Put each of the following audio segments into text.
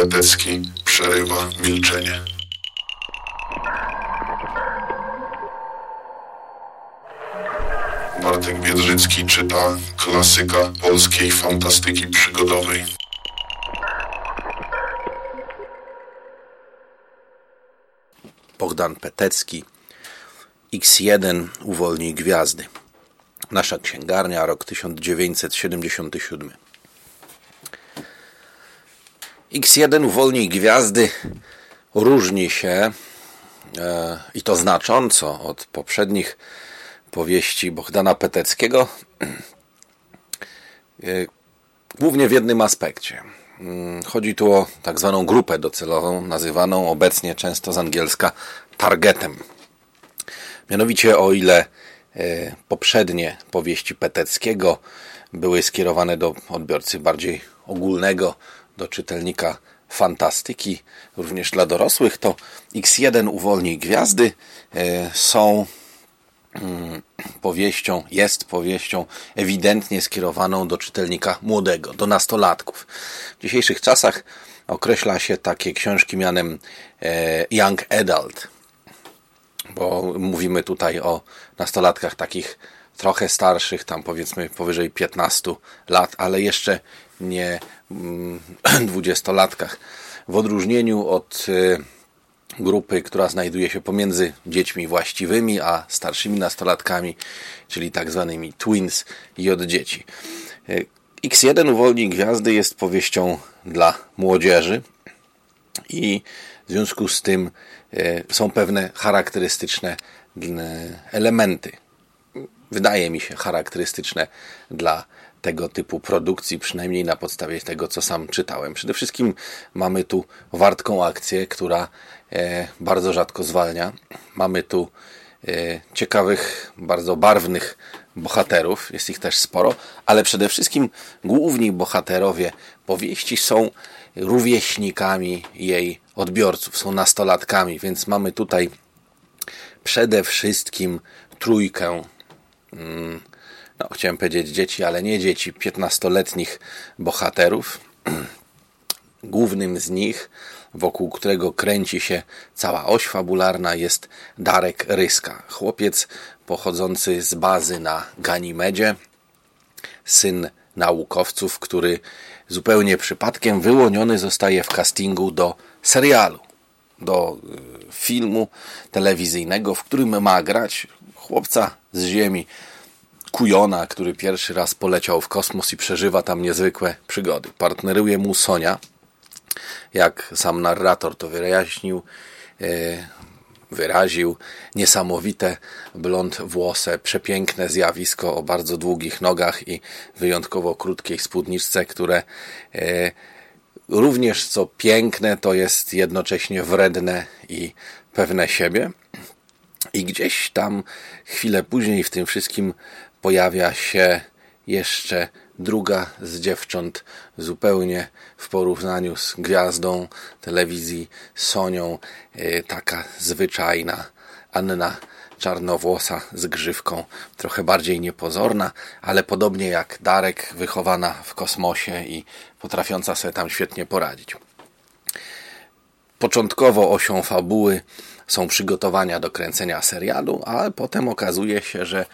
Petecki przerywa milczenie. Bartek Biedrzycki czyta klasyka polskiej fantastyki przygodowej. Bogdan Petecki X1 Uwolnij Gwiazdy. Nasza księgarnia, rok 1977. X1 Uwolnij Gwiazdy różni się e, i to znacząco od poprzednich powieści Bogdana Peteckiego, e, głównie w jednym aspekcie. Mm, chodzi tu o tak zwaną grupę docelową, nazywaną obecnie często z angielska targetem. Mianowicie o ile e, poprzednie powieści Peteckiego były skierowane do odbiorcy bardziej ogólnego, do czytelnika fantastyki, również dla dorosłych, to X1 Uwolnij Gwiazdy e, są mm, powieścią, jest powieścią ewidentnie skierowaną do czytelnika młodego, do nastolatków. W dzisiejszych czasach określa się takie książki mianem e, Young Adult, bo mówimy tutaj o nastolatkach takich trochę starszych, tam powiedzmy powyżej 15 lat, ale jeszcze nie dwudziestolatkach. W odróżnieniu od y, grupy, która znajduje się pomiędzy dziećmi właściwymi a starszymi nastolatkami, czyli tak zwanymi twins i od dzieci. Y, X1 Uwolnij Gwiazdy jest powieścią dla młodzieży i w związku z tym y, są pewne charakterystyczne elementy. Wydaje mi się charakterystyczne dla tego typu produkcji, przynajmniej na podstawie tego, co sam czytałem. Przede wszystkim mamy tu wartką akcję, która e, bardzo rzadko zwalnia. Mamy tu e, ciekawych, bardzo barwnych bohaterów, jest ich też sporo, ale przede wszystkim główni bohaterowie powieści są rówieśnikami jej odbiorców, są nastolatkami, więc mamy tutaj przede wszystkim trójkę mm, no, chciałem powiedzieć dzieci, ale nie dzieci, 15-letnich bohaterów. Głównym z nich, wokół którego kręci się cała oś fabularna, jest Darek Ryska. Chłopiec pochodzący z bazy na Ganimedzie, syn naukowców, który zupełnie przypadkiem wyłoniony zostaje w castingu do serialu, do y, filmu telewizyjnego, w którym ma grać chłopca z ziemi, Kujona, który pierwszy raz poleciał w kosmos i przeżywa tam niezwykłe przygody. Partneruje mu Sonia, jak sam narrator to wyjaśnił, e, wyraził niesamowite blond włose, przepiękne zjawisko o bardzo długich nogach i wyjątkowo krótkiej spódniczce, które e, również co piękne, to jest jednocześnie wredne i pewne siebie. I gdzieś tam chwilę później w tym wszystkim pojawia się jeszcze druga z dziewcząt zupełnie w porównaniu z gwiazdą telewizji Sonią, e, taka zwyczajna Anna czarnowłosa z grzywką, trochę bardziej niepozorna, ale podobnie jak Darek, wychowana w kosmosie i potrafiąca sobie tam świetnie poradzić. Początkowo osią fabuły są przygotowania do kręcenia serialu, ale potem okazuje się, że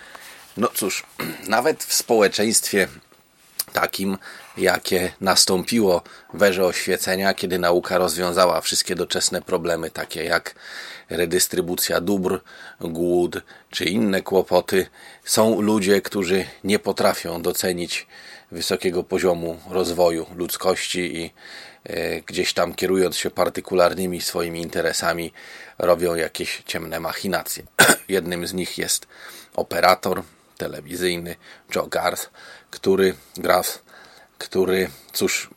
no cóż, nawet w społeczeństwie takim, jakie nastąpiło w erze oświecenia, kiedy nauka rozwiązała wszystkie doczesne problemy, takie jak redystrybucja dóbr, głód czy inne kłopoty, są ludzie, którzy nie potrafią docenić wysokiego poziomu rozwoju ludzkości i e, gdzieś tam kierując się partykularnymi swoimi interesami, robią jakieś ciemne machinacje. Jednym z nich jest operator, telewizyjny Joe Garth, który Graf, który cóż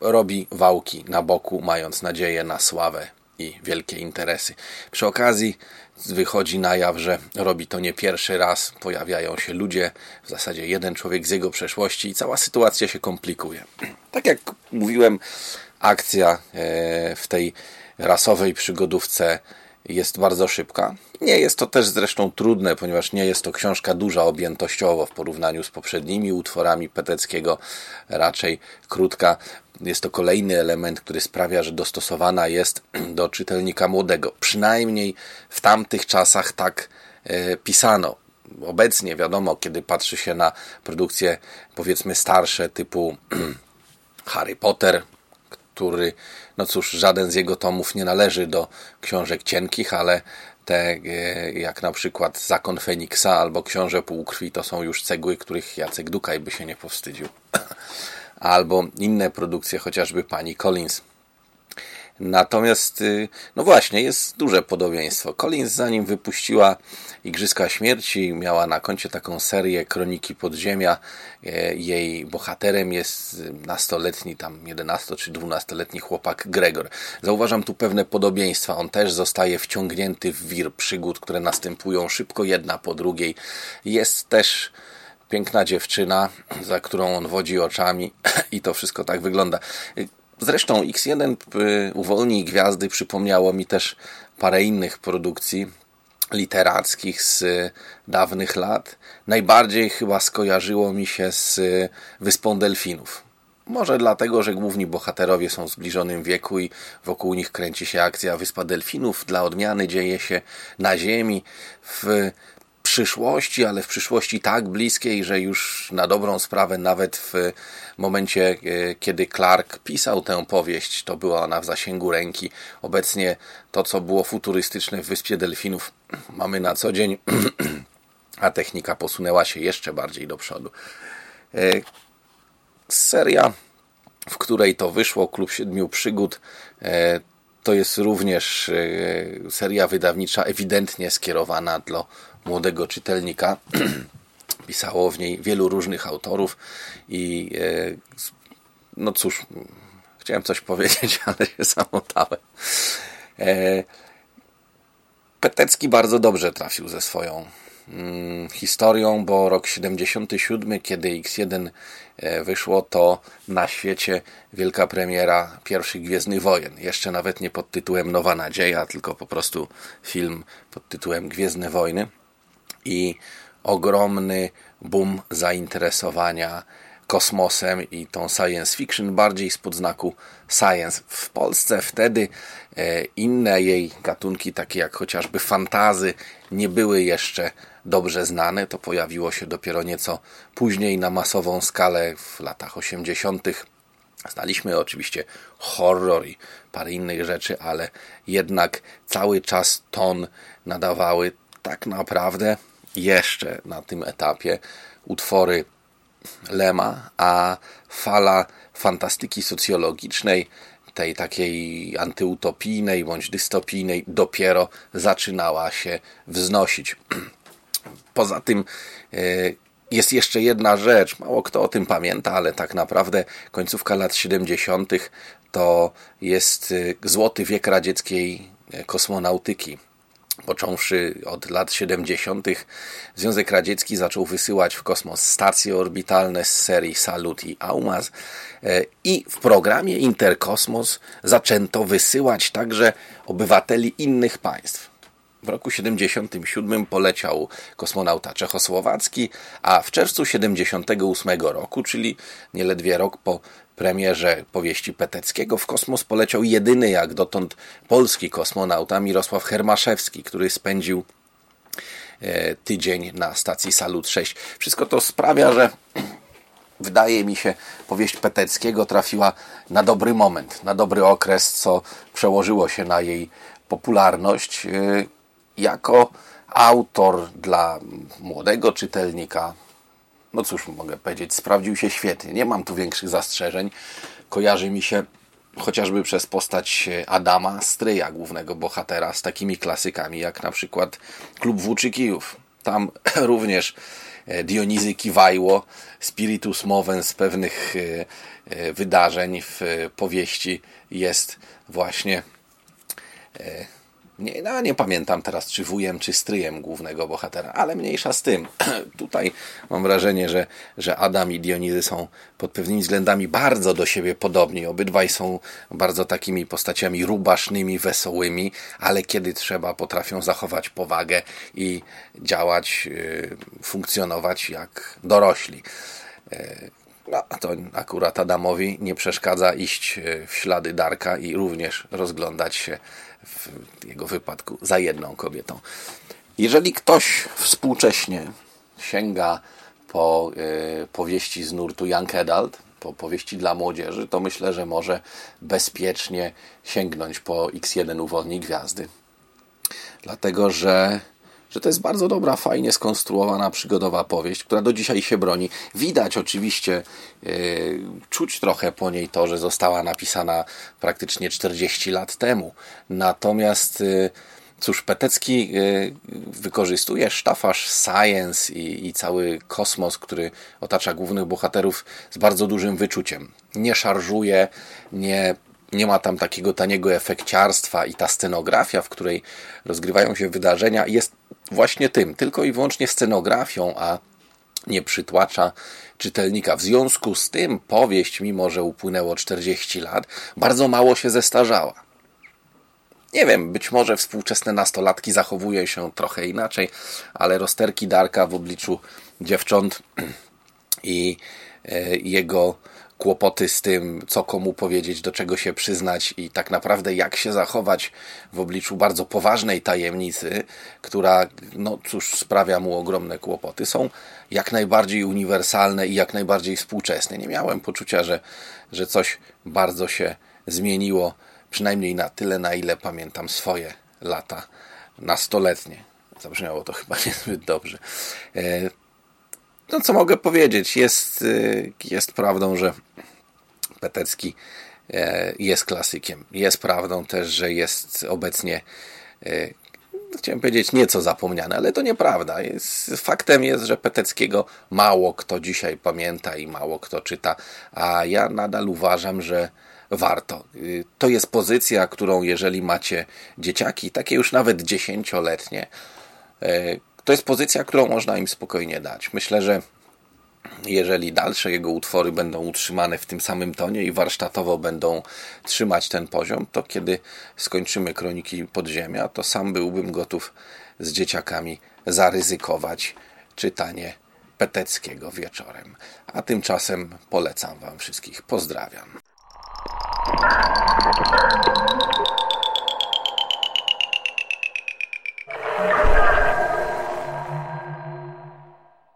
robi wałki na boku, mając nadzieję na sławę i wielkie interesy. Przy okazji wychodzi na jaw, że robi to nie pierwszy raz, pojawiają się ludzie, w zasadzie jeden człowiek z jego przeszłości i cała sytuacja się komplikuje. Tak jak mówiłem, akcja e, w tej rasowej przygodówce jest bardzo szybka. Nie jest to też zresztą trudne, ponieważ nie jest to książka duża objętościowo w porównaniu z poprzednimi utworami Peteckiego, raczej krótka. Jest to kolejny element, który sprawia, że dostosowana jest do czytelnika młodego. Przynajmniej w tamtych czasach tak e, pisano. Obecnie wiadomo, kiedy patrzy się na produkcje powiedzmy starsze typu Harry Potter, który, no cóż, żaden z jego tomów nie należy do książek cienkich, ale te, e, jak na przykład Zakon Feniksa albo Książę Półkrwi, to są już cegły, których Jacek Dukaj by się nie powstydził. albo inne produkcje, chociażby pani Collins. Natomiast, y, no właśnie, jest duże podobieństwo. Collins, zanim wypuściła Igrzyska Śmierci, miała na koncie taką serię Kroniki Podziemia. E, jej bohaterem jest nastoletni, tam 11 czy 12-letni chłopak Gregor. Zauważam tu pewne podobieństwa. On też zostaje wciągnięty w wir przygód, które następują szybko jedna po drugiej. Jest też piękna dziewczyna, za którą on wodzi oczami i to wszystko tak wygląda. Zresztą X1 y, Uwolnij Gwiazdy przypomniało mi też parę innych produkcji literackich z dawnych lat. Najbardziej chyba skojarzyło mi się z Wyspą Delfinów. Może dlatego, że główni bohaterowie są w zbliżonym wieku i wokół nich kręci się akcja Wyspa Delfinów. Dla odmiany dzieje się na Ziemi w przyszłości, ale w przyszłości tak bliskiej, że już na dobrą sprawę nawet w momencie, e, kiedy Clark pisał tę powieść, to była ona w zasięgu ręki. Obecnie to, co było futurystyczne w Wyspie Delfinów, mamy na co dzień, a technika posunęła się jeszcze bardziej do przodu. E, seria, w której to wyszło, Klub Siedmiu Przygód, e, to jest również seria wydawnicza ewidentnie skierowana do młodego czytelnika. Pisało w niej wielu różnych autorów i e, no cóż, chciałem coś powiedzieć, ale się zamotałem. E, Petecki bardzo dobrze trafił ze swoją mm, historią, bo rok 77, kiedy X1 e, wyszło, to na świecie wielka premiera pierwszych Gwiezdnych Wojen. Jeszcze nawet nie pod tytułem Nowa Nadzieja, tylko po prostu film pod tytułem Gwiezdne Wojny i ogromny boom zainteresowania kosmosem i tą science fiction bardziej spod znaku science. W Polsce wtedy e, inne jej gatunki, takie jak chociażby fantazy, nie były jeszcze dobrze znane. To pojawiło się dopiero nieco później na masową skalę w latach 80. Znaliśmy oczywiście horror i parę innych rzeczy, ale jednak cały czas ton nadawały tak naprawdę jeszcze na tym etapie utwory Lema, a fala fantastyki socjologicznej, tej takiej antyutopijnej bądź dystopijnej, dopiero zaczynała się wznosić. Poza tym e, jest jeszcze jedna rzecz, mało kto o tym pamięta, ale tak naprawdę końcówka lat 70. to jest e, złoty wiek radzieckiej e, kosmonautyki począwszy od lat 70., Związek Radziecki zaczął wysyłać w kosmos stacje orbitalne z serii Salut i Aumaz e, i w programie Interkosmos zaczęto wysyłać także obywateli innych państw. W roku 77 poleciał kosmonauta czechosłowacki, a w czerwcu 78 roku, czyli nieledwie rok po premierze powieści Peteckiego w kosmos poleciał jedyny jak dotąd polski kosmonauta Mirosław Hermaszewski, który spędził e, tydzień na stacji Salut 6. Wszystko to sprawia, że wydaje mi się, powieść Peteckiego trafiła na dobry moment, na dobry okres, co przełożyło się na jej popularność. Jako autor dla młodego czytelnika, no cóż mogę powiedzieć, sprawdził się świetnie. Nie mam tu większych zastrzeżeń. Kojarzy mi się chociażby przez postać Adama, stryja głównego bohatera, z takimi klasykami jak na przykład Klub Włóczykijów. Tam również e, Dionizy Kiwajło, spiritus movens z pewnych e, e, wydarzeń w powieści jest właśnie nie, no, nie pamiętam teraz, czy wujem, czy stryjem głównego bohatera, ale mniejsza z tym. Tutaj mam wrażenie, że, że Adam i Dionizy są pod pewnymi względami bardzo do siebie podobni. Obydwaj są bardzo takimi postaciami rubasznymi, wesołymi, ale kiedy trzeba, potrafią zachować powagę i działać, y, funkcjonować jak dorośli. Y, no, to akurat Adamowi nie przeszkadza iść y, w ślady Darka i również rozglądać się w jego wypadku za jedną kobietą. Jeżeli ktoś współcześnie sięga po y, powieści z nurtu Young Adult, po powieści dla młodzieży, to myślę, że może bezpiecznie sięgnąć po X1 Uwolnij Gwiazdy. Dlatego, że że to jest bardzo dobra, fajnie skonstruowana przygodowa powieść, która do dzisiaj się broni. Widać oczywiście, yy, czuć trochę po niej to, że została napisana praktycznie 40 lat temu. Natomiast yy, cóż, Petecki yy, wykorzystuje sztafaż science i, i cały kosmos, który otacza głównych bohaterów z bardzo dużym wyczuciem. Nie szarżuje, nie nie ma tam takiego taniego efekciarstwa i ta scenografia, w której rozgrywają się wydarzenia, jest właśnie tym, tylko i wyłącznie scenografią, a nie przytłacza czytelnika. W związku z tym powieść, mimo że upłynęło 40 lat, bardzo mało się zestarzała. Nie wiem, być może współczesne nastolatki zachowują się trochę inaczej, ale rozterki Darka w obliczu dziewcząt i e, jego kłopoty z tym, co komu powiedzieć, do czego się przyznać i tak naprawdę jak się zachować w obliczu bardzo poważnej tajemnicy, która, no cóż, sprawia mu ogromne kłopoty, są jak najbardziej uniwersalne i jak najbardziej współczesne. Nie miałem poczucia, że, że coś bardzo się zmieniło, przynajmniej na tyle, na ile pamiętam swoje lata nastoletnie. Zabrzmiało to chyba niezbyt dobrze. No co mogę powiedzieć? Jest, y, jest prawdą, że Petecki e, jest klasykiem. Jest prawdą też, że jest obecnie e, chciałem powiedzieć nieco zapomniane, ale to nieprawda. Jest, faktem jest, że Peteckiego mało kto dzisiaj pamięta i mało kto czyta, a ja nadal uważam, że warto. Y, to jest pozycja, którą jeżeli macie dzieciaki, takie już nawet dziesięcioletnie, e, to jest pozycja, którą można im spokojnie dać. Myślę, że jeżeli dalsze jego utwory będą utrzymane w tym samym tonie i warsztatowo będą trzymać ten poziom, to kiedy skończymy Kroniki Podziemia, to sam byłbym gotów z dzieciakami zaryzykować czytanie Peteckiego wieczorem. A tymczasem polecam Wam wszystkich. Pozdrawiam.